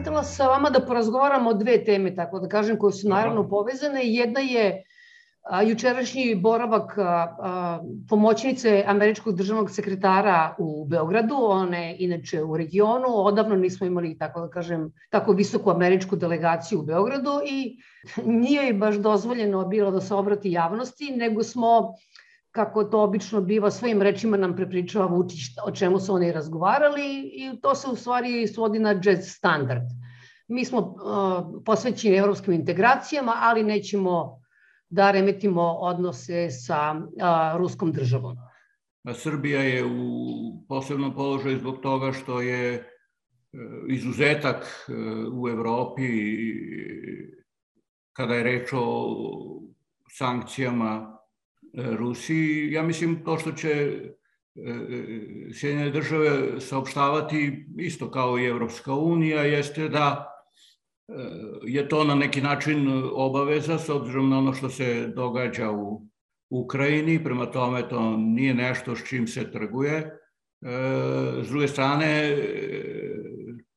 Sam htjela sa vama da porazgovaramo o dve teme, tako da kažem, koje su naravno povezane. Jedna je a, jučerašnji boravak a, a, pomoćnice američkog državnog sekretara u Beogradu, one inače u regionu, odavno nismo imali, tako da kažem, tako visoku američku delegaciju u Beogradu i nije baš dozvoljeno bilo da se obrati javnosti, nego smo kako to obično biva, svojim rečima nam prepričava Vučić o čemu su oni razgovarali i to se u stvari svodi na jazz standard. Mi smo uh, posvećeni evropskim integracijama, ali nećemo da remetimo odnose sa uh, ruskom državom. Srbija je u posebnom položaju zbog toga što je uh, izuzetak uh, u Evropi kada je reč o sankcijama Rusiji. Ja mislim to što će e, e, Sjedinjene države saopštavati isto kao i Evropska unija jeste da e, je to na neki način obaveza s obzirom na ono što se događa u Ukrajini, prema tome to nije nešto s čim se trguje. S druge strane,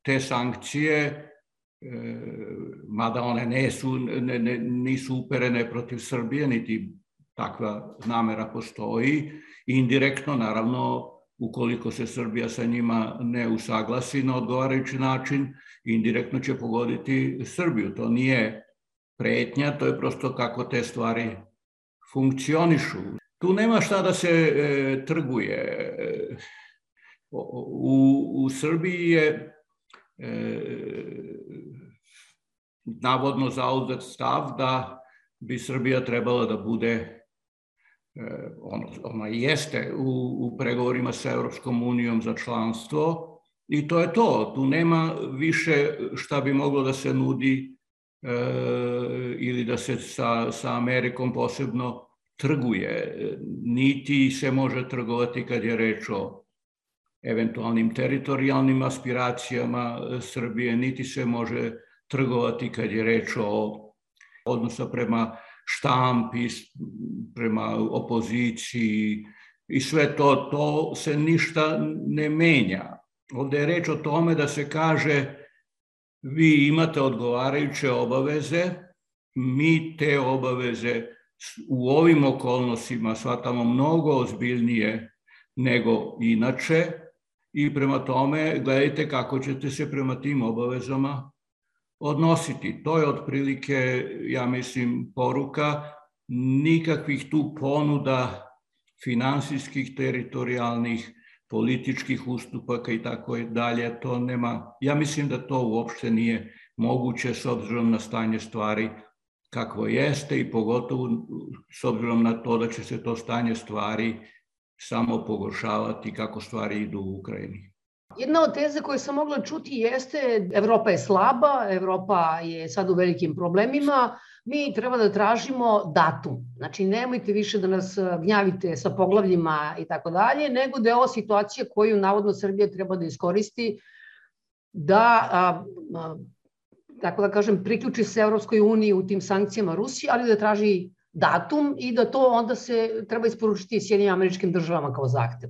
te sankcije, mada one ne su, ne, ne, nisu uperene protiv Srbije, niti takva namera postoji. Indirektno, naravno, ukoliko se Srbija sa njima ne usaglasi na odgovarajući način, indirektno će pogoditi Srbiju. To nije pretnja, to je prosto kako te stvari funkcionišu. Tu nema šta da se e, trguje. U, u Srbiji je e, navodno zauzet stav da bi Srbija trebala da bude ono, ona jeste u, u pregovorima sa Europskom unijom za članstvo i to je to. Tu nema više šta bi moglo da se nudi e, ili da se sa, sa Amerikom posebno trguje. Niti se može trgovati kad je reč o eventualnim teritorijalnim aspiracijama Srbije, niti se može trgovati kad je reč o odnosa prema štampi, prema opoziciji i sve to, to se ništa ne menja. Ovde je reč o tome da se kaže vi imate odgovarajuće obaveze, mi te obaveze u ovim okolnostima shvatamo mnogo ozbiljnije nego inače i prema tome gledajte kako ćete se prema tim obavezama odnositi. To je otprilike, ja mislim, poruka nikakvih tu ponuda finansijskih, teritorijalnih, političkih ustupaka i tako dalje, to nema, ja mislim da to uopšte nije moguće s obzirom na stanje stvari kakvo jeste i pogotovo s obzirom na to da će se to stanje stvari samo pogoršavati kako stvari idu u Ukrajini. Jedna od teze koje sam mogla čuti jeste Evropa je slaba, Evropa je sad u velikim problemima, mi treba da tražimo datum. Znači, nemojte više da nas gnjavite sa poglavljima i tako dalje, nego da je ovo situacija koju navodno Srbija treba da iskoristi da, a, a, tako da kažem, priključi se Evropskoj uniji u tim sankcijama Rusije, ali da traži datum i da to onda se treba isporučiti Sjedinim američkim državama kao zahtev.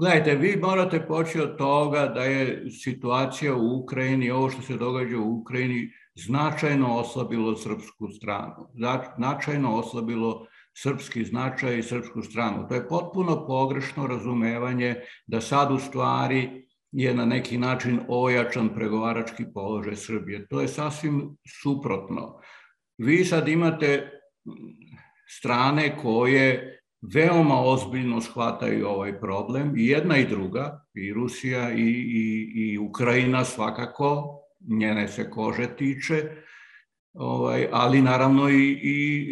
Gledajte, vi morate poći od toga da je situacija u Ukrajini, ovo što se događa u Ukrajini, značajno oslabilo srpsku stranu, značajno oslabilo srpski značaj i srpsku stranu. To je potpuno pogrešno razumevanje da sad u stvari je na neki način ojačan pregovarački položaj Srbije. To je sasvim suprotno. Vi sad imate strane koje veoma ozbiljno shvataju ovaj problem, i jedna i druga, i Rusija i, i, i Ukrajina svakako, njene se kože tiče, ovaj, ali naravno i, i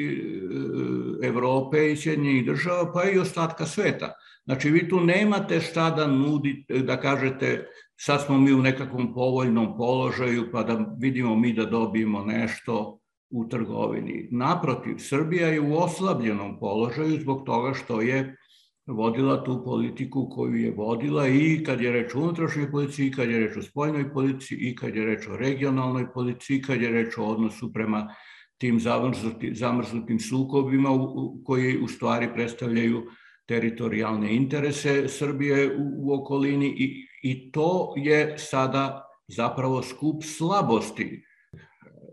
e, Evrope i Sjedinjenih država, pa i ostatka sveta. Znači, vi tu nemate šta da nudite, da kažete sad smo mi u nekakvom povoljnom položaju, pa da vidimo mi da dobijemo nešto, u trgovini. Naprotiv, Srbija je u oslabljenom položaju zbog toga što je vodila tu politiku koju je vodila i kad je reč o unutrašnjoj policiji, i kad je reč o spoljnoj policiji, i kad je reč o regionalnoj policiji, i kad je reč o odnosu prema tim zamrznutim, zamrznutim sukobima koji u stvari predstavljaju teritorijalne interese Srbije u, u okolini i, i to je sada zapravo skup slabosti.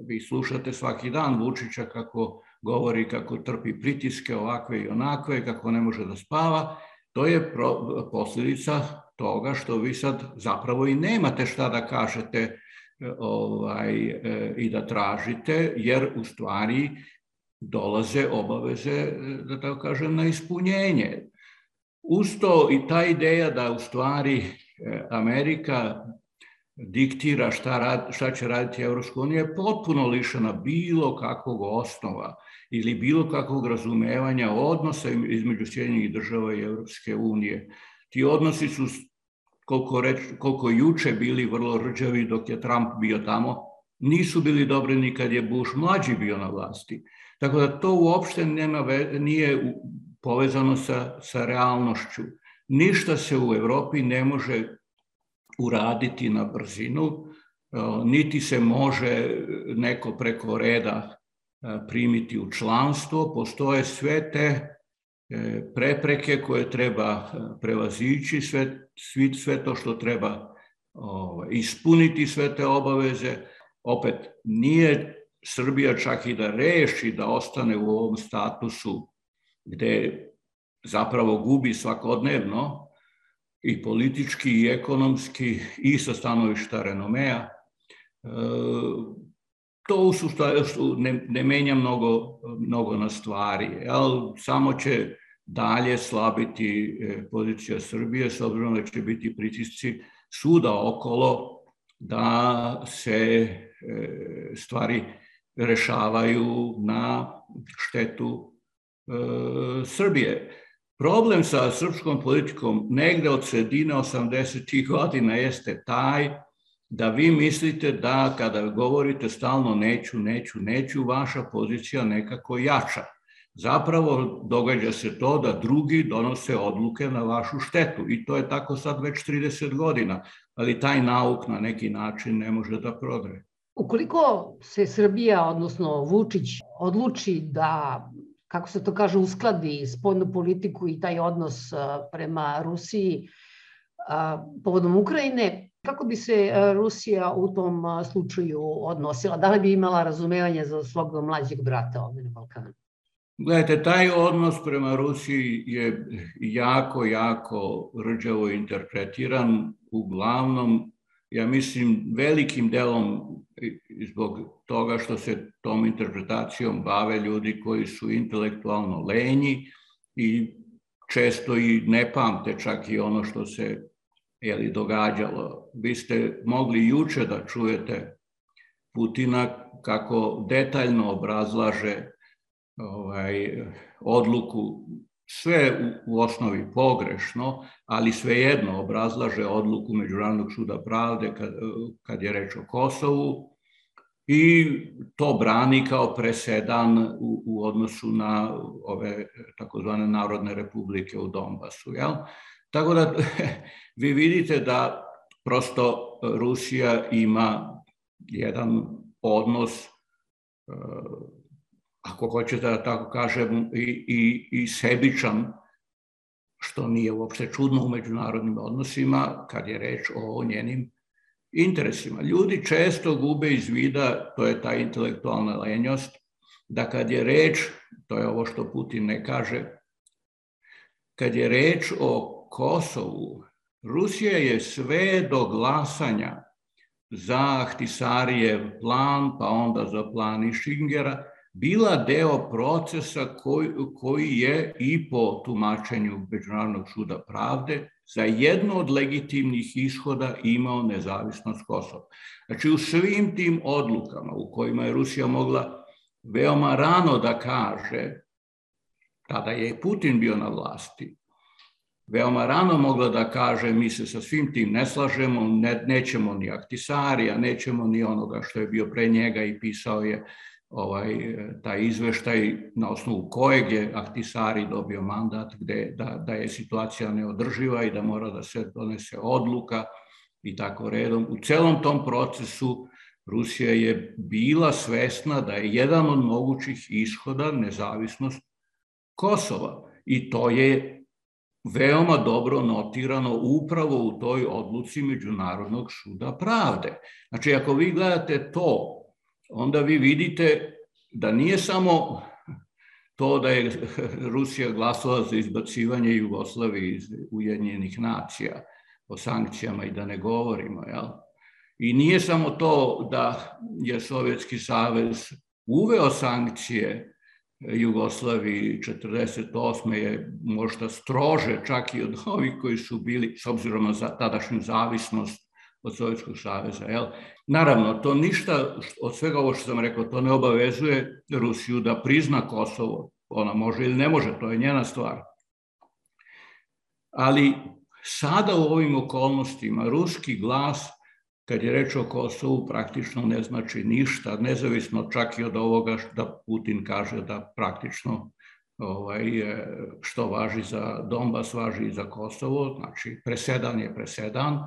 Vi slušate svaki dan Vučića kako govori kako trpi pritiske ovakve i onakve, kako ne može da spava. To je posljedica toga što vi sad zapravo i nemate šta da kažete ovaj, i da tražite, jer u stvari dolaze obaveze, da tako kažem, na ispunjenje. Usto i ta ideja da u stvari e, Amerika diktira šta, rad, šta će raditi Evropska unija je potpuno lišena bilo kakvog osnova ili bilo kakvog razumevanja odnosa između Sjedinjenih država i Evropske unije. Ti odnosi su koliko, reč, koliko juče bili vrlo rđavi dok je Trump bio tamo, nisu bili dobri ni kad je Bush mlađi bio na vlasti. Tako da to uopšte nema, nije povezano sa, sa realnošću. Ništa se u Evropi ne može uraditi na brzinu, niti se može neko preko reda primiti u članstvo. Postoje sve te e, prepreke koje treba prevazići, sve, sve to što treba ovaj, ispuniti sve te obaveze. Opet, nije Srbija čak i da reši da ostane u ovom statusu gde zapravo gubi svakodnevno i politički i ekonomski i sa stanovišta renomea, e, to u suštaju ne, ne menja mnogo, mnogo na stvari, jel? samo će dalje slabiti e, pozicija Srbije s obzirom da će biti pritisci suda okolo da se e, stvari rešavaju na štetu Srbije. Problem sa srpskom politikom negde od sredine 80. godina jeste taj da vi mislite da kada govorite stalno neću, neću, neću, vaša pozicija nekako jača. Zapravo događa se to da drugi donose odluke na vašu štetu i to je tako sad već 30 godina, ali taj nauk na neki način ne može da prodre. Ukoliko se Srbija, odnosno Vučić, odluči da, kako se to kaže, uskladi spoljnu politiku i taj odnos prema Rusiji povodom Ukrajine, kako bi se Rusija u tom slučaju odnosila? Da li bi imala razumevanje za svog mlađeg brata ovde na Balkanu? Gledajte, taj odnos prema Rusiji je jako, jako rđavo interpretiran, uglavnom, ja mislim, velikim delom zbog toga što se tom interpretacijom bave ljudi koji su intelektualno lenji i često i ne pamte čak i ono što se je li događalo. Vi ste mogli juče da čujete Putina kako detaljno obrazlaže ovaj, odluku, sve u, u osnovi pogrešno, ali svejedno obrazlaže odluku Međunarodnog suda pravde kad, kad je reč o Kosovu i to brani kao presedan u, u odnosu na ove takozvane narodne republike u Donbasu. Jel? Tako da vi vidite da prosto Rusija ima jedan odnos ako hoćete da tako kažem, i, i, i sebičan, što nije uopšte čudno u međunarodnim odnosima, kad je reč o njenim interesima. Ljudi često gube iz vida, to je ta intelektualna lenjost, da kad je reč, to je ovo što Putin ne kaže, kad je reč o Kosovu, Rusija je sve do glasanja za Ahtisarijev plan, pa onda za plan Išingera, bila deo procesa koji, koji je i po tumačenju Međunarodnog suda pravde za jedno od legitimnih ishoda imao nezavisnost Kosova. Znači u svim tim odlukama u kojima je Rusija mogla veoma rano da kaže, tada je Putin bio na vlasti, veoma rano mogla da kaže mi se sa svim tim ne slažemo, ne, nećemo ni Aktisarija, nećemo ni onoga što je bio pre njega i pisao je ovaj, taj izveštaj na osnovu kojeg je Ahtisari dobio mandat gde, da, da je situacija neodrživa i da mora da se donese odluka i tako redom. U celom tom procesu Rusija je bila svesna da je jedan od mogućih ishoda nezavisnost Kosova i to je veoma dobro notirano upravo u toj odluci Međunarodnog suda pravde. Znači, ako vi gledate to, onda vi vidite da nije samo to da je Rusija glasala za izbacivanje Jugoslavije iz Ujedinjenih nacija o sankcijama i da ne govorimo, jel? I nije samo to da je Sovjetski savez uveo sankcije Jugoslaviji 48. je možda strože čak i od ovih koji su bili, s obzirom na tadašnju zavisnost od Sovjetskog saveza. Jel? Naravno, to ništa od svega ovo što sam rekao, to ne obavezuje Rusiju da prizna Kosovo. Ona može ili ne može, to je njena stvar. Ali sada u ovim okolnostima ruski glas kad je reč o Kosovu, praktično ne znači ništa, nezavisno čak i od ovoga da Putin kaže da praktično ovaj, što važi za Donbas, važi i za Kosovo, znači presedan je presedan.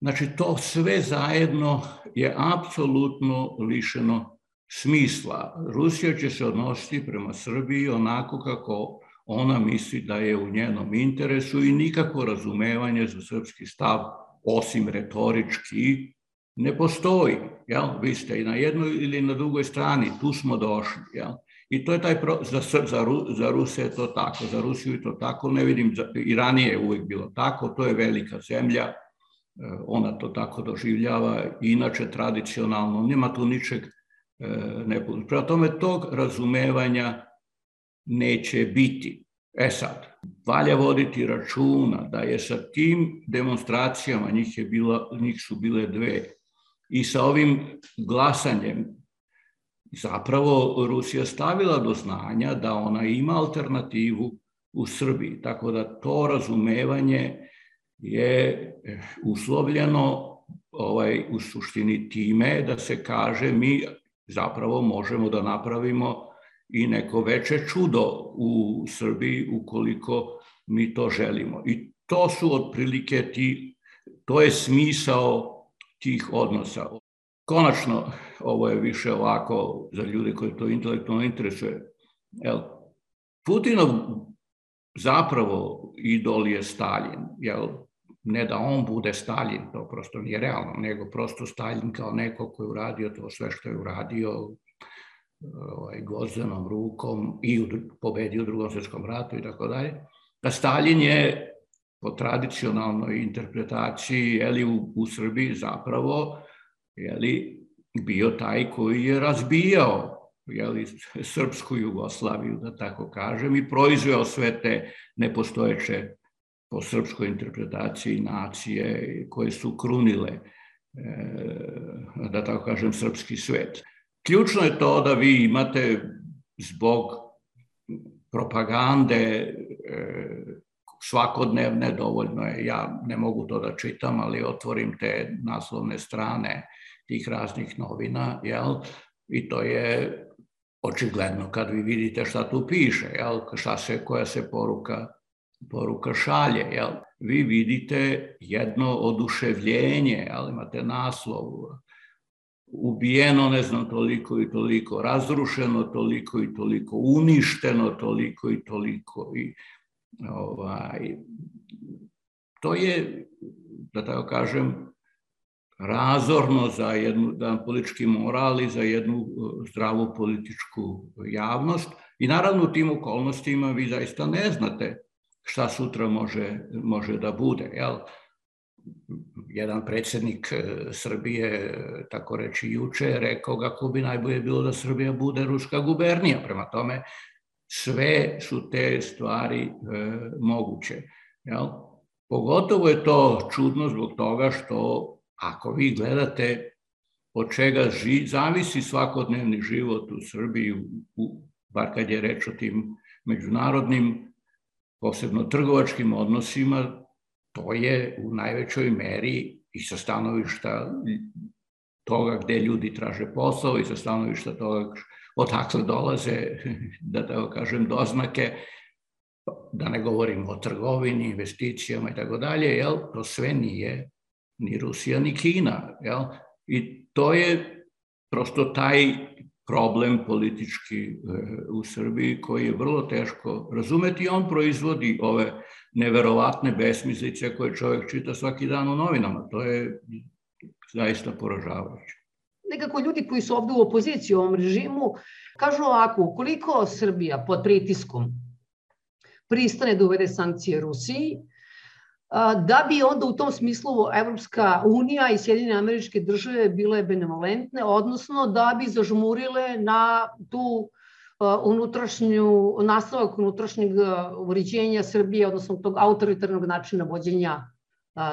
Znači to sve zajedno je apsolutno lišeno smisla. Rusija će se odnositi prema Srbiji onako kako ona misli da je u njenom interesu i nikako razumevanje za srpski stav osim retorički, ne postoji. Jel? Vi ste i na jednoj ili na drugoj strani, tu smo došli. Jel? I to je taj, pro, za, za, za Ruse je to tako, za Rusiju je to tako, ne vidim, i ranije je uvijek bilo tako, to je velika zemlja, ona to tako doživljava, inače tradicionalno, nema tu ničeg e, ne Prema tome, tog razumevanja neće biti. E sad, valja voditi računa da je sa tim demonstracijama, njih, je bila, njih su bile dve, i sa ovim glasanjem zapravo Rusija stavila do znanja da ona ima alternativu u Srbiji. Tako da to razumevanje je uslovljeno ovaj, u suštini time da se kaže mi zapravo možemo da napravimo i neko veće čudo u Srbiji ukoliko mi to želimo. I to su otprilike ti, to je smisao tih odnosa. Konačno, ovo je više ovako za ljude koji to intelektualno interesuje. Jel, Putinov zapravo idol je Stalin. Jel, ne da on bude Stalin, to prosto nije realno, nego prosto Stalin kao neko koji je uradio to sve što je uradio, ovaj, gozdenom rukom i u, pobedio u drugom svjetskom ratu i tako dalje. Da Stalin je po tradicionalnoj interpretaciji jeli, u, u Srbiji zapravo jeli, bio taj koji je razbijao jeli, srpsku Jugoslaviju, da tako kažem, i proizveo sve te nepostojeće po srpskoj interpretaciji nacije koje su krunile, e, da tako kažem, srpski svet. Ključno je to da vi imate zbog propagande e, svakodnevne, dovoljno je, ja ne mogu to da čitam, ali otvorim te naslovne strane tih raznih novina, jel? I to je očigledno kad vi vidite šta tu piše, jel? Šta se, koja se poruka, poruka šalje, jel? Vi vidite jedno oduševljenje, jel? Imate naslov, ubijeno ne znam toliko i toliko, razrušeno toliko i toliko, uništeno toliko i toliko. I, ovaj, to je, da tako kažem, razorno za jednu, jedan politički moral i za jednu uh, zdravu političku javnost. I naravno u tim okolnostima vi zaista ne znate šta sutra može, može da bude. Jel? jedan predsednik e, Srbije, tako reći juče, rekao kako bi najbolje bilo da Srbija bude ruska gubernija. Prema tome, sve su te stvari e, moguće. Jel? Pogotovo je to čudno zbog toga što ako vi gledate od čega ži, zavisi svakodnevni život u Srbiji, u, bar kad je reč o tim međunarodnim, posebno trgovačkim odnosima, to je u najvećoj meri i sa stanovišta toga gde ljudi traže posao i sa stanovišta toga odakle dolaze, da tako kažem, doznake, da ne govorim o trgovini, investicijama i tako dalje, jel, to sve nije ni Rusija ni Kina, jel? I to je prosto taj problem politički e, u Srbiji koji je vrlo teško razumeti. On proizvodi ove neverovatne besmislice koje čovjek čita svaki dan u novinama. To je zaista poražavajuće. Nekako ljudi koji su ovde u opoziciji u ovom režimu kažu ovako, ukoliko Srbija pod pritiskom pristane da uvede sankcije Rusiji, da bi onda u tom smislu Evropska unija i Sjedinjene američke države bile benevolentne, odnosno da bi zažmurile na tu unutrašnju, nastavak unutrašnjeg uređenja Srbije, odnosno tog autoritarnog načina vođenja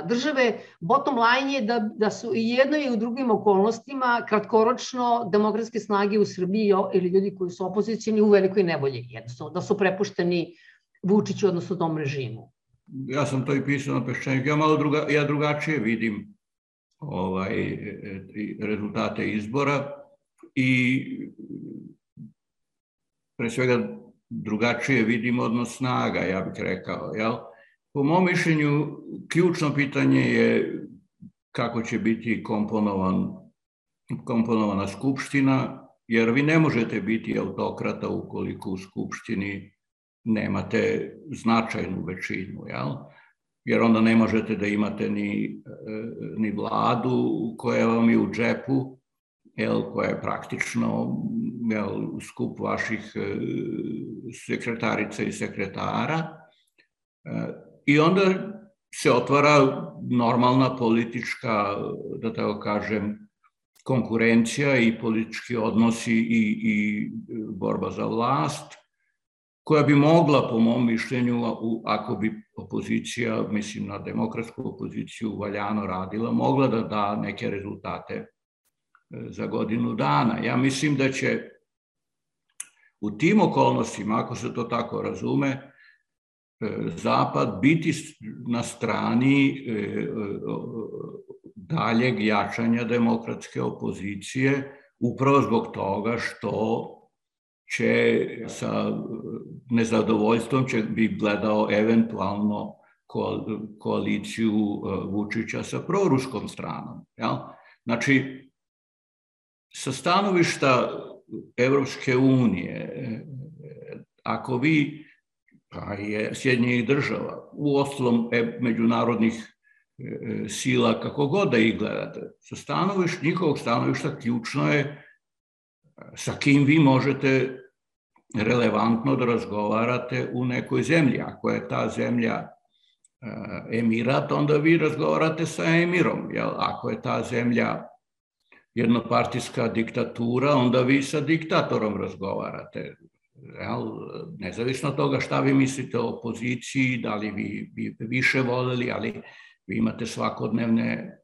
države. Bottom line je da, da su i jedno i u drugim okolnostima kratkoročno demokratske snage u Srbiji ili ljudi koji su opozicijni u velikoj nevolji, jednostavno da su prepušteni Vučiću, odnosno tom režimu ja sam to i pisao na peščaniku, ja malo druga, ja drugačije vidim ovaj, e, e, rezultate izbora i pre svega drugačije vidim odnos snaga, ja bih rekao. Jel? Po mom mišljenju, ključno pitanje je kako će biti komponovan, komponovana skupština, jer vi ne možete biti autokrata ukoliko u skupštini nemate značajnu većinu, jel? jer onda ne možete da imate ni, e, ni vladu koja vam je u džepu, jel, koja je praktično jel, skup vaših e, sekretarica i sekretara. E, I onda se otvara normalna politička, da tako kažem, konkurencija i politički odnosi i, i borba za vlast – koja bi mogla, po mom mišljenju, ako bi opozicija, mislim na demokratsku opoziciju, valjano radila, mogla da da neke rezultate e, za godinu dana. Ja mislim da će u tim okolnostima, ako se to tako razume, e, Zapad biti na strani e, daljeg jačanja demokratske opozicije, upravo zbog toga što će sa nezadovoljstvom će bi gledao eventualno koaliciju e, Vučića sa proruskom stranom. Ja? Znači, sa stanovišta Evropske unije, e, ako vi, pa je Sjedinjenih država, u ostalom e, međunarodnih sila, kako god da ih gledate, sa stanovišta, njihovog stanovišta ključno je sa kim vi možete relevantno da razgovarate u nekoj zemlji. Ako je ta zemlja e, emirat, onda vi razgovarate sa emirom. Jel? Ako je ta zemlja jednopartijska diktatura, onda vi sa diktatorom razgovarate. Jel? Nezavisno od toga šta vi mislite o opoziciji, da li vi, vi više voleli, ali vi imate svakodnevne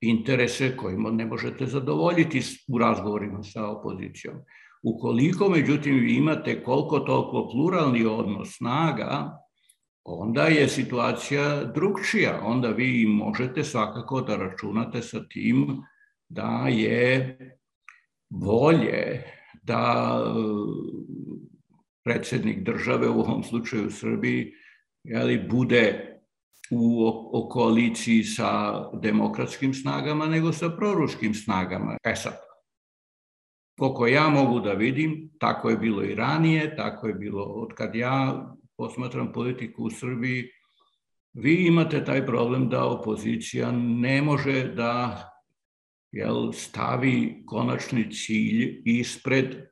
interese kojima ne možete zadovoljiti u razgovorima sa opozicijom. Ukoliko, međutim, vi imate koliko toliko pluralni odnos snaga, onda je situacija drugčija. Onda vi možete svakako da računate sa tim da je bolje da predsednik države, u ovom slučaju Srbiji, jeli, bude u o koaliciji sa demokratskim snagama nego sa proruskim snagama. E sad, koliko ja mogu da vidim, tako je bilo i ranije, tako je bilo od kad ja posmatram politiku u Srbiji, vi imate taj problem da opozicija ne može da jel, stavi konačni cilj ispred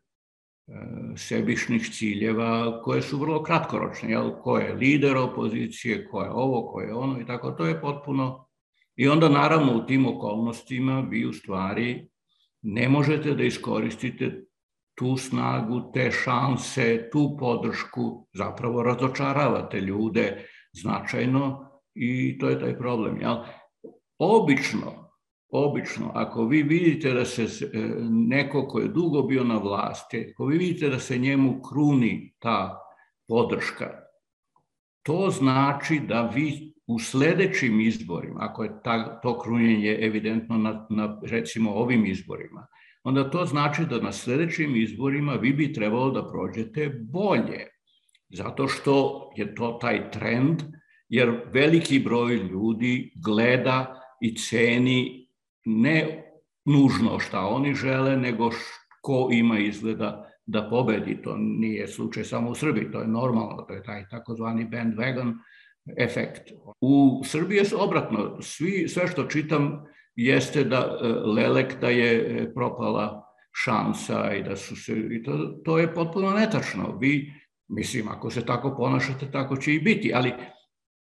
sebišnih ciljeva koje su vrlo kratkoročne, jel, ko je lider opozicije, ko je ovo, ko je ono i tako, to je potpuno... I onda naravno u tim okolnostima vi u stvari ne možete da iskoristite tu snagu, te šanse, tu podršku, zapravo razočaravate ljude značajno i to je taj problem. Jel? Obično, obično, ako vi vidite da se e, neko ko je dugo bio na vlasti, ako vi vidite da se njemu kruni ta podrška, to znači da vi u sledećim izborima, ako je ta, to krunjenje evidentno na, na recimo ovim izborima, onda to znači da na sledećim izborima vi bi trebalo da prođete bolje. Zato što je to taj trend, jer veliki broj ljudi gleda i ceni ne nužno šta oni žele, nego ko ima izgleda da pobedi. To nije slučaj samo u Srbiji, to je normalno, to je taj takozvani bandwagon efekt. U Srbiji je obratno, svi, sve što čitam jeste da e, Lelek da je e, propala šansa i da su se, i to, to je potpuno netačno. Vi, mislim, ako se tako ponašate, tako će i biti, ali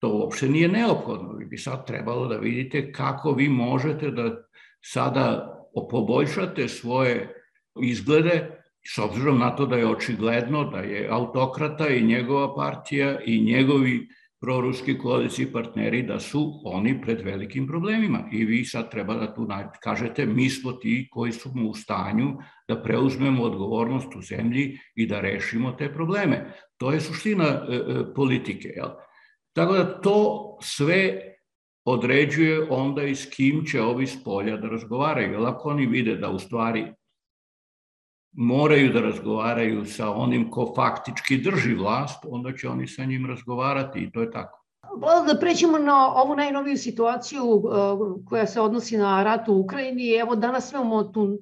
to uopšte nije neophodno. Vi bi sad trebalo da vidite kako vi možete da sada poboljšate svoje izglede s obzirom na to da je očigledno da je autokrata i njegova partija i njegovi proruski koalici partneri da su oni pred velikim problemima i vi sad treba da tu kažete mi smo ti koji smo u stanju da preuzmemo odgovornost u zemlji i da rešimo te probleme. To je suština e, e, politike. Jel? Tako da to sve određuje onda i s kim će ovi s polja da razgovaraju. Jer ako oni vide da u stvari moraju da razgovaraju sa onim ko faktički drži vlast, onda će oni sa njim razgovarati i to je tako. Da prećemo na ovu najnoviju situaciju uh, koja se odnosi na rat u Ukrajini. Evo danas imamo tu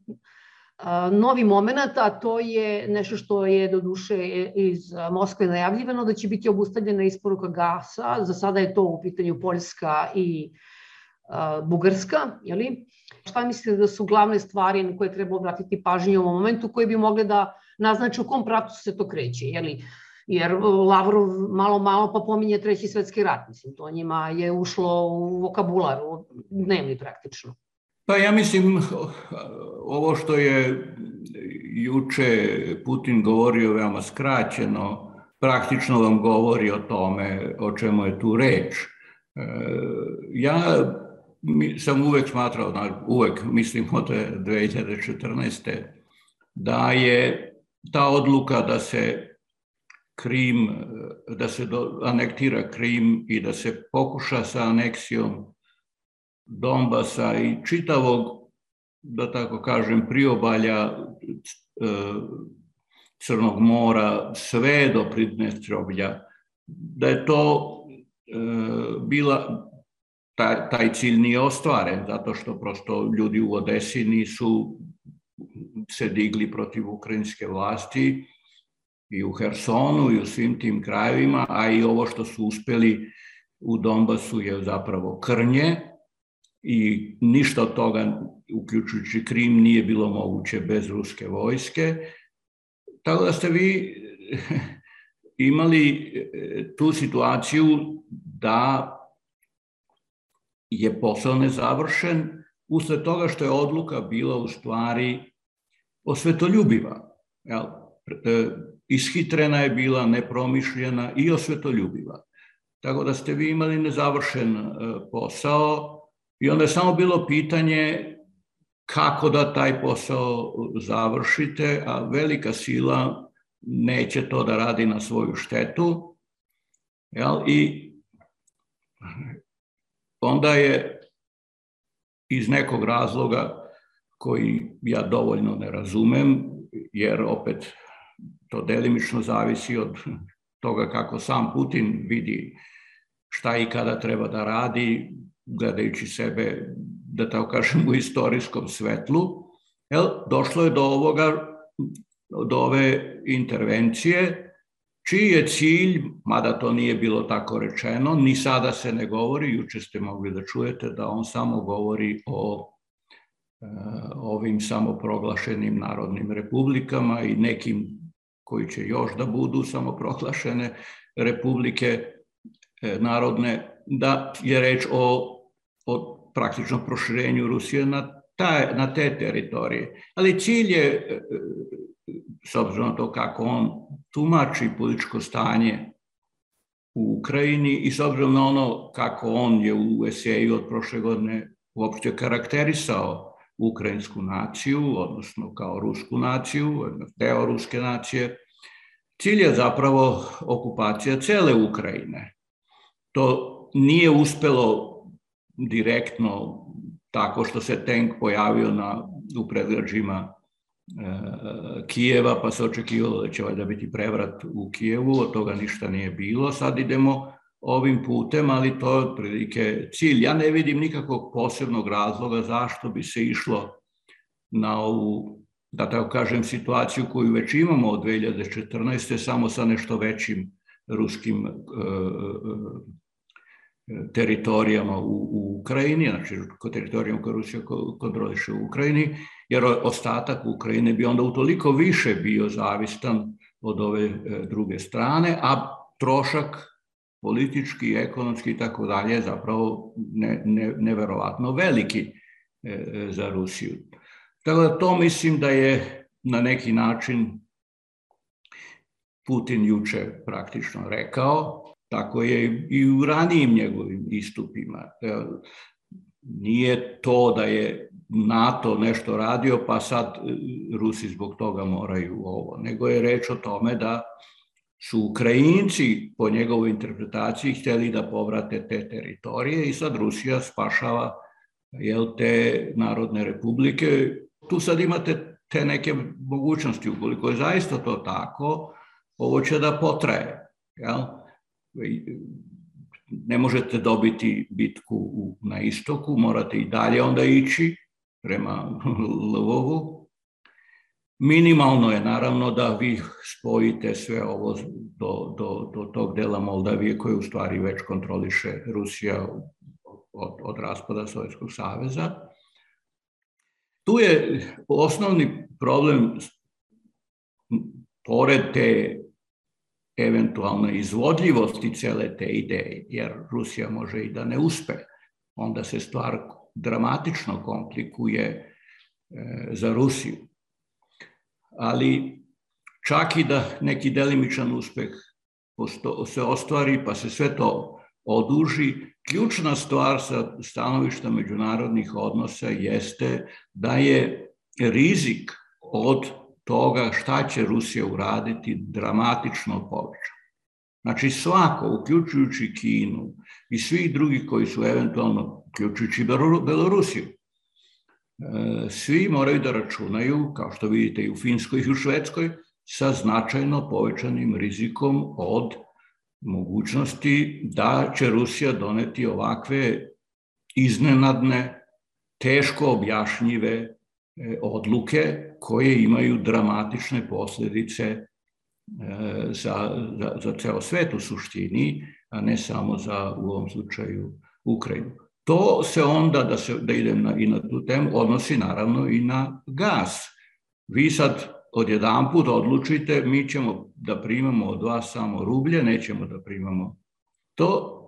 novi moment, a to je nešto što je do duše iz Moskve najavljivano da će biti obustavljena isporuka gasa. Za sada je to u pitanju Poljska i Bugarska, jeli? Šta mislite da su glavne stvari na koje treba obratiti pažnju u ovom momentu koji bi mogli da naznače u kom pravcu se to kreće? Jeli? Jer Lavrov malo malo pa pominje treći svetski rat. Mislim, to njima je ušlo u vokabular, u dnevni praktično. Pa ja mislim, ovo što je juče Putin govorio veoma skraćeno, praktično vam govori o tome o čemu je tu reč. E, ja sam uvek smatrao, uvek mislim od 2014. da je ta odluka da se Krim, da se anektira Krim i da se pokuša sa aneksijom Donbasa i čitavog, da tako kažem, priobalja e, Crnog mora, sve do Pridnestrovlja, da je to e, bila taj, cilj nije ostvaren, zato što prosto ljudi u Odesi nisu se digli protiv ukrajinske vlasti i u Hersonu i u svim tim krajevima, a i ovo što su uspeli u Donbasu je zapravo krnje i ništa od toga, uključujući Krim, nije bilo moguće bez ruske vojske. Tako da ste vi imali tu situaciju da je posao nezavršen usled toga što je odluka bila u stvari osvetoljubiva. Jel? E, ishitrena je bila, nepromišljena i osvetoljubiva. Tako da ste vi imali nezavršen e, posao i onda je samo bilo pitanje kako da taj posao završite, a velika sila neće to da radi na svoju štetu. Jel? I onda je iz nekog razloga koji ja dovoljno ne razumem, jer opet to delimično zavisi od toga kako sam Putin vidi šta i kada treba da radi, gledajući sebe, da tako kažem, u istorijskom svetlu, jel, došlo je do ovoga, do ove intervencije, čiji je cilj, mada to nije bilo tako rečeno, ni sada se ne govori, juče ste mogli da čujete da on samo govori o e, ovim samoproglašenim narodnim republikama i nekim koji će još da budu samoproglašene republike e, narodne, da je reč o, o praktično proširenju Rusije na, ta, na te teritorije. Ali cilj je, e, s obzirom na to kako on tumači političko stanje u Ukrajini i s obzirom na ono kako on je u eseju od prošle godine uopšte karakterisao ukrajinsku naciju, odnosno kao rusku naciju, deo ruske nacije, cilj je zapravo okupacija cele Ukrajine. To nije uspelo direktno tako što se tank pojavio na, u predgrađima E, Kijeva, pa se očekivalo da će valjda biti prevrat u Kijevu, od toga ništa nije bilo. Sad idemo ovim putem, ali to je otprilike cilj. Ja ne vidim nikakvog posebnog razloga zašto bi se išlo na ovu da tako kažem, situaciju koju već imamo od 2014. samo sa nešto većim ruskim e, e, teritorijama u, u Ukrajini, znači teritorijama koje Rusija kontroliše u Ukrajini, jer ostatak Ukrajine bi onda utoliko više bio zavistan od ove druge strane, a trošak politički, ekonomski i tako dalje zapravo ne, ne, neverovatno veliki za Rusiju. Tako da to mislim da je na neki način Putin juče praktično rekao, tako je i u ranijim njegovim istupima. Nije to da je NATO nešto radio, pa sad e, Rusi zbog toga moraju ovo, nego je reč o tome da su Ukrajinci po njegovoj interpretaciji hteli da povrate te teritorije i sad Rusija spašava jel, te narodne republike tu sad imate te neke mogućnosti, ukoliko je zaista to tako, ovo će da potraje. Jel? Ne možete dobiti bitku na istoku, morate i dalje onda ići prema Lvovu. Minimalno je naravno da vi spojite sve ovo do, do, do tog dela Moldavije koje u stvari već kontroliše Rusija od, od raspada Sovjetskog saveza Tu je osnovni problem, pored te eventualne izvodljivosti cele te ideje, jer Rusija može i da ne uspe, onda se stvar dramatično komplikuje e, za Rusiju. Ali čak i da neki delimičan uspeh se ostvari, pa se sve to oduži, ključna stvar sa stanovišta međunarodnih odnosa jeste da je rizik od toga šta će Rusija uraditi dramatično povećan. Znači svako, uključujući Kinu i svih drugih koji su eventualno, uključujući Belorusiju, e, svi moraju da računaju, kao što vidite i u Finskoj i u Švedskoj, sa značajno povećanim rizikom od mogućnosti da će Rusija doneti ovakve iznenadne, teško objašnjive odluke koje imaju dramatične posledice e, za, za, za ceo svet u suštini, a ne samo za u ovom slučaju Ukrajinu. To se onda, da, se, da idem na, i na tu temu, odnosi naravno i na gas. Vi sad odjedan put odlučite, mi ćemo da primamo od vas samo rublje, nećemo da primamo to,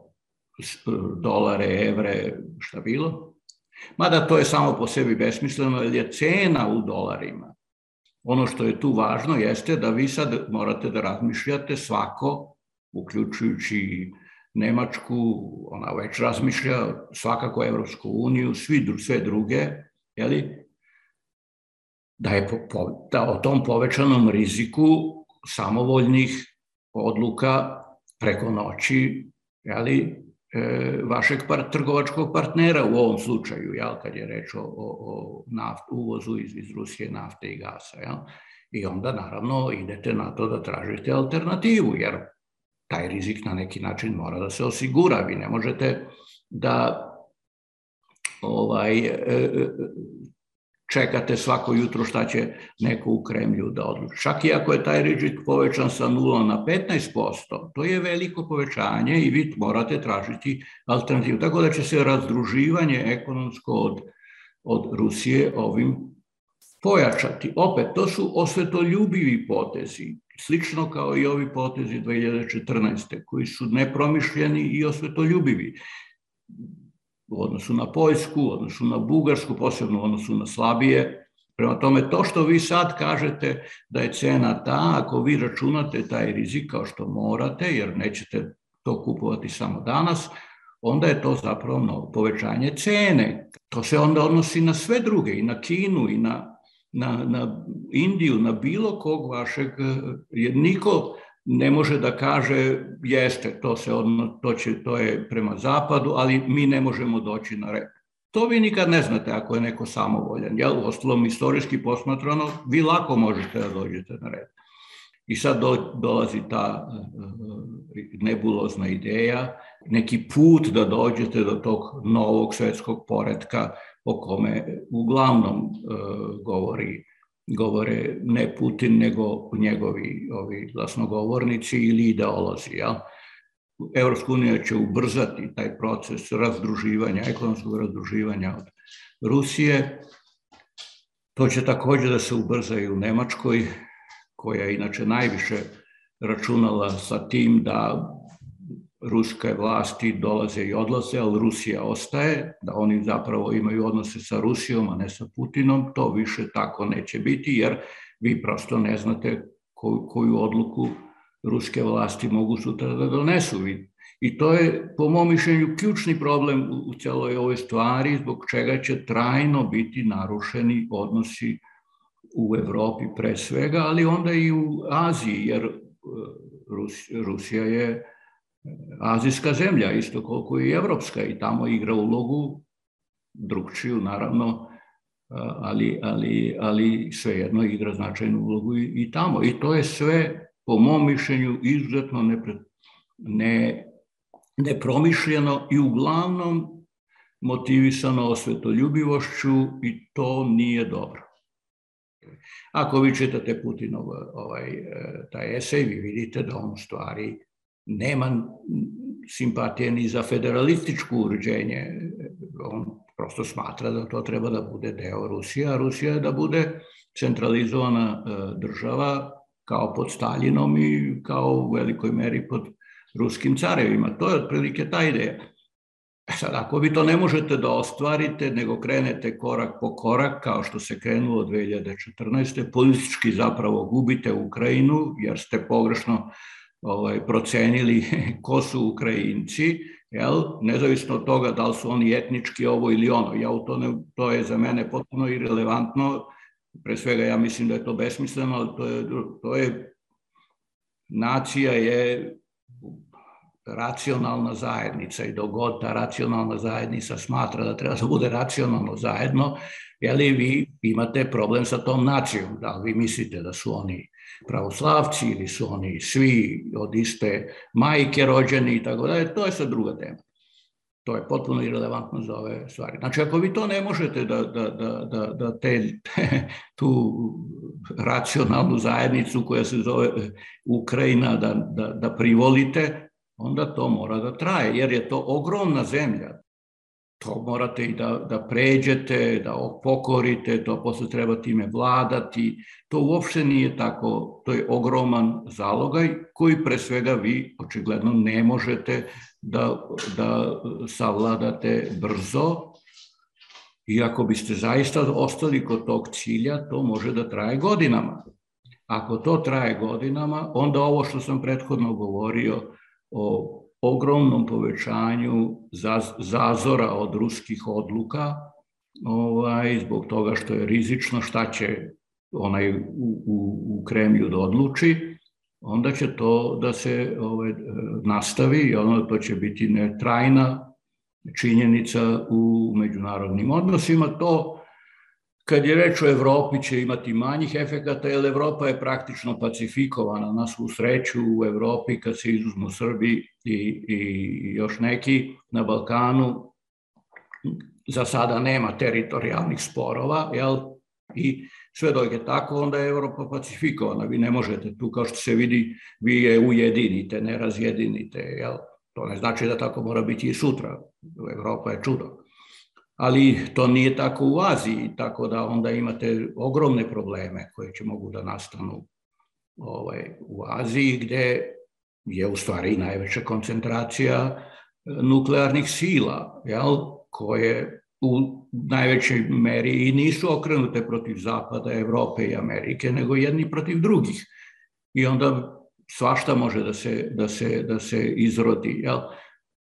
dolare, evre, šta bilo. Mada to je samo po sebi besmisleno, jer je cena u dolarima. Ono što je tu važno jeste da vi sad morate da razmišljate svako, uključujući Nemačku, ona već razmišlja, svakako Evropsku uniju, svi, sve druge, jeli, da je po, da o tom povećanom riziku samovoljnih odluka preko noći jeli, vašeg par, trgovačkog partnera u ovom slučaju, jel, kad je reč o, o, o naft, uvozu iz, iz Rusije nafte i gasa. Jel. I onda naravno idete na to da tražite alternativu, jer taj rizik na neki način mora da se osigura. Vi ne možete da ovaj, e, e, čekate svako jutro šta će neko u Kremlju da odluči. Čak i ako je taj rizik povećan sa 0 na 15%, to je veliko povećanje i vi morate tražiti alternativu. Tako da će se razdruživanje ekonomsko od, od Rusije ovim pojačati. Opet, to su osvetoljubivi potezi, slično kao i ovi potezi 2014. koji su nepromišljeni i osvetoljubivi u odnosu na Poljsku, u odnosu na Bugarsku, posebno u odnosu na slabije. Prema tome, to što vi sad kažete da je cena ta, ako vi računate taj rizik kao što morate, jer nećete to kupovati samo danas, onda je to zapravo mnogo povećanje cene. To se onda odnosi na sve druge, i na Kinu, i na, na, na Indiju, na bilo kog vašeg, jer niko ne može da kaže jeste, to, se odno, to, će, to je prema zapadu, ali mi ne možemo doći na red. To vi nikad ne znate ako je neko samovoljan. Jel? U ostalom, istorijski posmatrano, vi lako možete da dođete na red. I sad do, dolazi ta eh, nebulozna ideja, neki put da dođete do tog novog svetskog poredka o kome uglavnom govori govore ne Putin, nego njegovi ovi glasnogovornici ili ideolozi. Ja? Evropska unija će ubrzati taj proces razdruživanja, ekonomskog razdruživanja od Rusije. To će takođe da se ubrza i u Nemačkoj, koja je inače najviše računala sa tim da ruske vlasti dolaze i odlaze, ali Rusija ostaje, da oni zapravo imaju odnose sa Rusijom, a ne sa Putinom, to više tako neće biti, jer vi prosto ne znate koju, koju odluku ruske vlasti mogu sutra da donesu. I to je, po mom mišljenju, ključni problem u celoj ovoj stvari, zbog čega će trajno biti narušeni odnosi u Evropi pre svega, ali onda i u Aziji, jer e, Rusija je azijska zemlja, isto koliko i evropska, i tamo igra ulogu drugčiju, naravno, ali, ali, ali svejedno igra značajnu ulogu i, i tamo. I to je sve, po mom mišljenju, izuzetno nepre, ne, nepromišljeno i uglavnom motivisano osvetoljubivošću i to nije dobro. Ako vi čitate Putinov ovaj, taj esej, vi vidite da on u stvari nema simpatije ni za federalističko uređenje. On prosto smatra da to treba da bude deo Rusije, a Rusija je da bude centralizovana e, država kao pod Staljinom i kao u velikoj meri pod ruskim carevima. To je otprilike ta ideja. E sad, ako vi to ne možete da ostvarite, nego krenete korak po korak, kao što se krenulo 2014. politički zapravo gubite Ukrajinu, jer ste pogrešno ovaj, procenili ko su Ukrajinci, jel? nezavisno od toga da li su oni etnički ovo ili ono. Ja u to, ne, to je za mene potpuno irelevantno, pre svega ja mislim da je to besmisleno, ali to je, to je nacija je racionalna zajednica i dogod ta racionalna zajednica smatra da treba da bude racionalno zajedno, jeli vi imate problem sa tom nacijom, da li vi mislite da su oni pravoslavci ili su oni svi od iste majke rođeni i tako dalje, to je sad druga tema. To je potpuno irrelevantno za ove stvari. Znači, ako vi to ne možete da, da, da, da, da te, tu racionalnu zajednicu koja se zove Ukrajina da, da, da privolite, onda to mora da traje, jer je to ogromna zemlja to morate i da, da pređete, da pokorite, to posle treba time vladati. To uopšte nije tako, to je ogroman zalogaj koji pre svega vi očigledno ne možete da, da savladate brzo. I ako biste zaista ostali kod tog cilja, to može da traje godinama. Ako to traje godinama, onda ovo što sam prethodno govorio o ogromnom povećanju zazora od ruskih odluka, ovaj, zbog toga što je rizično šta će onaj u, u, u Kremlju da odluči, onda će to da se ovaj, nastavi i onda to će biti netrajna činjenica u međunarodnim odnosima. To Kad je reč o Evropi će imati manjih efekata, jer Evropa je praktično pacifikovana na svu sreću u Evropi kad se izuzmu Srbi i, i još neki na Balkanu. Za sada nema teritorijalnih sporova, jel? I sve dok je tako, onda je Evropa pacifikovana. Vi ne možete tu, kao što se vidi, vi je ujedinite, ne razjedinite, jel? To ne znači da tako mora biti i sutra. Evropa je čudo ali to nije tako u Aziji, tako da onda imate ogromne probleme koje će mogu da nastanu ovaj, u Aziji, gde je u stvari najveća koncentracija e, nuklearnih sila, jel, koje u najvećoj meri i nisu okrenute protiv Zapada, Evrope i Amerike, nego jedni protiv drugih. I onda svašta može da se, da se, da se izrodi. Jel?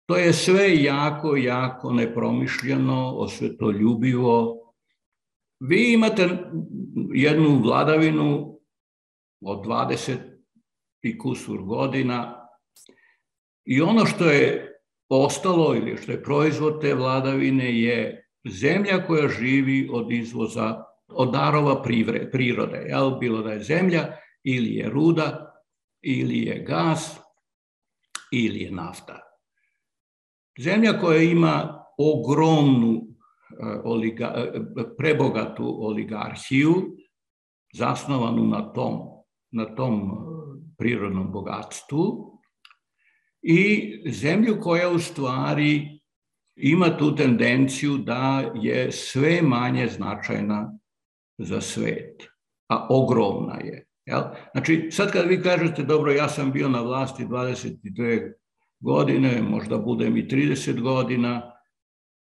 To je sve jako, jako nepromišljeno, osvetoljubivo. Vi imate jednu vladavinu od 20 i kusur godina i ono što je ostalo ili što je proizvod te vladavine je zemlja koja živi od izvoza, od darova prirode. Jel? Bilo da je zemlja ili je ruda ili je gas ili je nafta. Zemlja koja ima ogromnu e, oliga, e, prebogatu oligarhiju, zasnovanu na tom, na tom prirodnom bogatstvu i zemlju koja u stvari ima tu tendenciju da je sve manje značajna za svet, a ogromna je. Jel? Znači, sad kad vi kažete, dobro, ja sam bio na vlasti 22 godine, možda budem i 30 godina,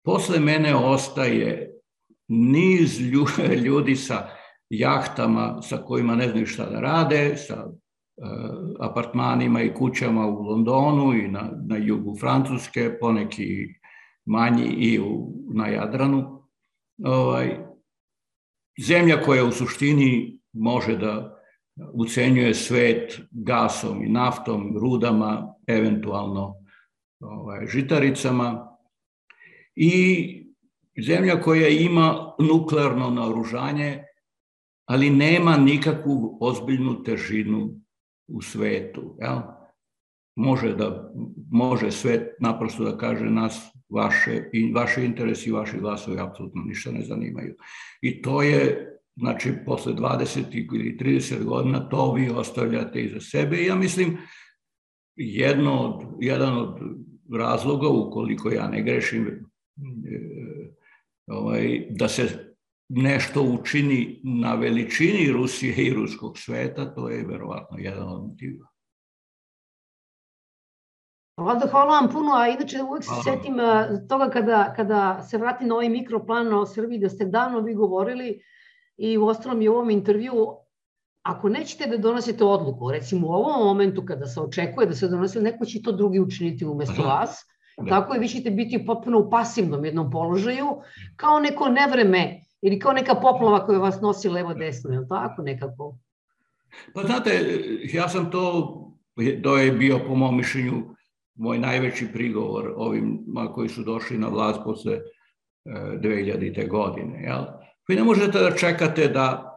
posle mene ostaje niz ljudi sa jahtama sa kojima ne znaju šta da rade, sa uh, apartmanima i kućama u Londonu i na, na jugu Francuske, poneki manji i u, na Jadranu. Ovaj, zemlja koja u suštini može da ucenjuje svet gasom i naftom, rudama, eventualno ovaj, žitaricama i zemlja koja ima nuklearno naoružanje, ali nema nikakvu ozbiljnu težinu u svetu. Jel? Može, da, može svet naprosto da kaže nas vaše, i vaše interesi i vaši glasovi apsolutno ništa ne zanimaju. I to je Znači, posle 20 ili 30 godina to vi ostavljate iza sebe i ja mislim jedno od, jedan od razloga, ukoliko ja ne grešim, e, ovaj, da se nešto učini na veličini Rusije i ruskog sveta, to je verovatno jedan od motiva. Vlado, hvala vam puno, a inače uvek se setim toga kada, kada se vrati na ovaj mikroplan o Srbiji, da ste davno vi govorili i u ostalom i u ovom intervju, ako nećete da donosite odluku, recimo u ovom momentu kada se očekuje da se donosi, neko će to drugi učiniti umesto vas, da. tako i vi ćete biti potpuno u pasivnom jednom položaju, kao neko nevreme ili kao neka poplava koja vas nosi levo desno, je li tako nekako? Pa znate, ja sam to, to je bio po mom mišljenju moj najveći prigovor ovima koji su došli na vlast posle 2000. godine. Jel? Vi ne možete da čekate da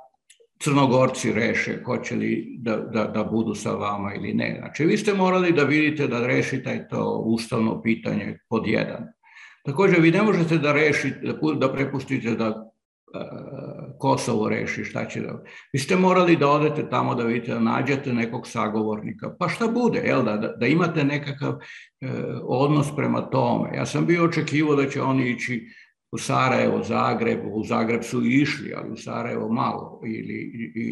crnogorci reše hoće li da, da, da budu sa vama ili ne. Znači, vi ste morali da vidite da rešite to ustavno pitanje pod jedan. Takođe, vi ne možete da rešite, da, da prepustite da uh, Kosovo reši šta će da... Vi ste morali da odete tamo da vidite, da nađete nekog sagovornika. Pa šta bude, jel da, da, da imate nekakav uh, odnos prema tome. Ja sam bio očekivao da će oni ići u Sarajevo, Zagreb, u Zagreb su išli, ali u Sarajevo malo, ili i, i,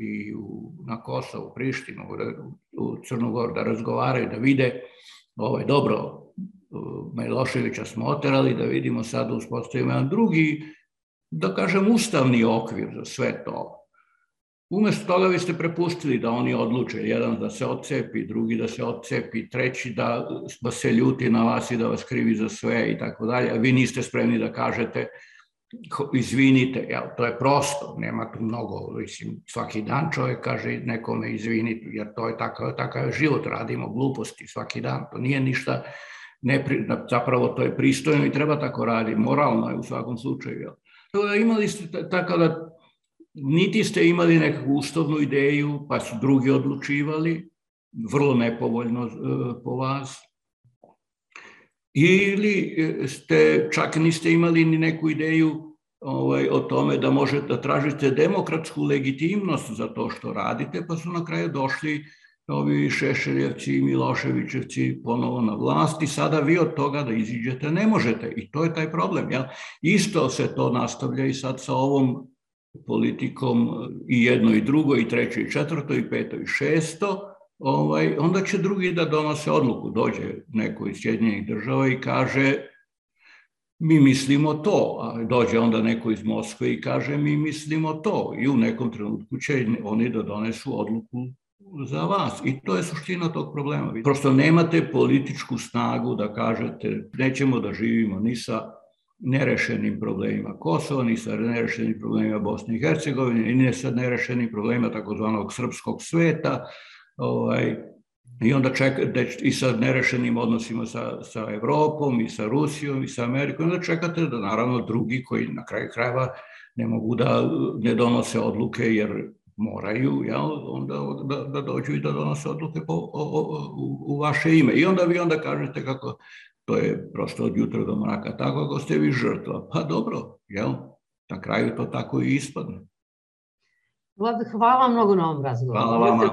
i u, na Kosovo, Prištinu, u, u Crnogor, da razgovaraju, da vide, ovaj, dobro, Miloševića smo oterali, da vidimo sad uspostavimo jedan drugi, da kažem, ustavni okvir za sve to. Umesto toga vi ste prepustili da oni odluče, jedan da se odcepi, drugi da se odcepi, treći da, da se ljuti na vas i da vas krivi za sve i tako dalje, a vi niste spremni da kažete izvinite, jel, to je prosto, nema tu mnogo, mislim, svaki dan čovjek kaže nekome izvinite, jer to je takav, takav život, radimo gluposti svaki dan, to nije ništa, ne, zapravo to je pristojno i treba tako raditi, moralno je u svakom slučaju, jel. Da imali ste tako da niti ste imali nekakvu ustavnu ideju, pa su drugi odlučivali, vrlo nepovoljno e, po vas, ili e, ste, čak niste imali ni neku ideju ovaj, o tome da možete da tražite demokratsku legitimnost za to što radite, pa su na kraju došli ovi Šešeljevci i Miloševićevci ponovo na vlast i sada vi od toga da iziđete ne možete i to je taj problem. Ja? Isto se to nastavlja i sad sa ovom politikom i jedno i drugo i treće i četvrto i peto i šesto, ovaj, onda će drugi da donose odluku. Dođe neko iz Sjedinjenih država i kaže mi mislimo to, a dođe onda neko iz Moskve i kaže mi mislimo to i u nekom trenutku će oni da donesu odluku za vas. I to je suština tog problema. Prosto nemate političku snagu da kažete nećemo da živimo ni sa nerešenim problemima Kosova, ni sa nerešenim problemima Bosne i Hercegovine, ni sa nerešenim problemima takozvanog srpskog sveta, ovaj, i onda čeka, i sa nerešenim odnosima sa, sa Evropom, i sa Rusijom, i sa Amerikom, onda čekate da naravno drugi koji na kraju krajeva ne mogu da ne donose odluke jer moraju, jel, onda da, da dođu i da donose odluke po, o, o, u, u vaše ime. I onda vi onda kažete kako to je prosto od jutra do mraka tako ako ste vi žrtva. Pa dobro, jel? Na kraju to tako i ispadne. Vlad, hvala vam mnogo na ovom razgovoru. Hvala vama.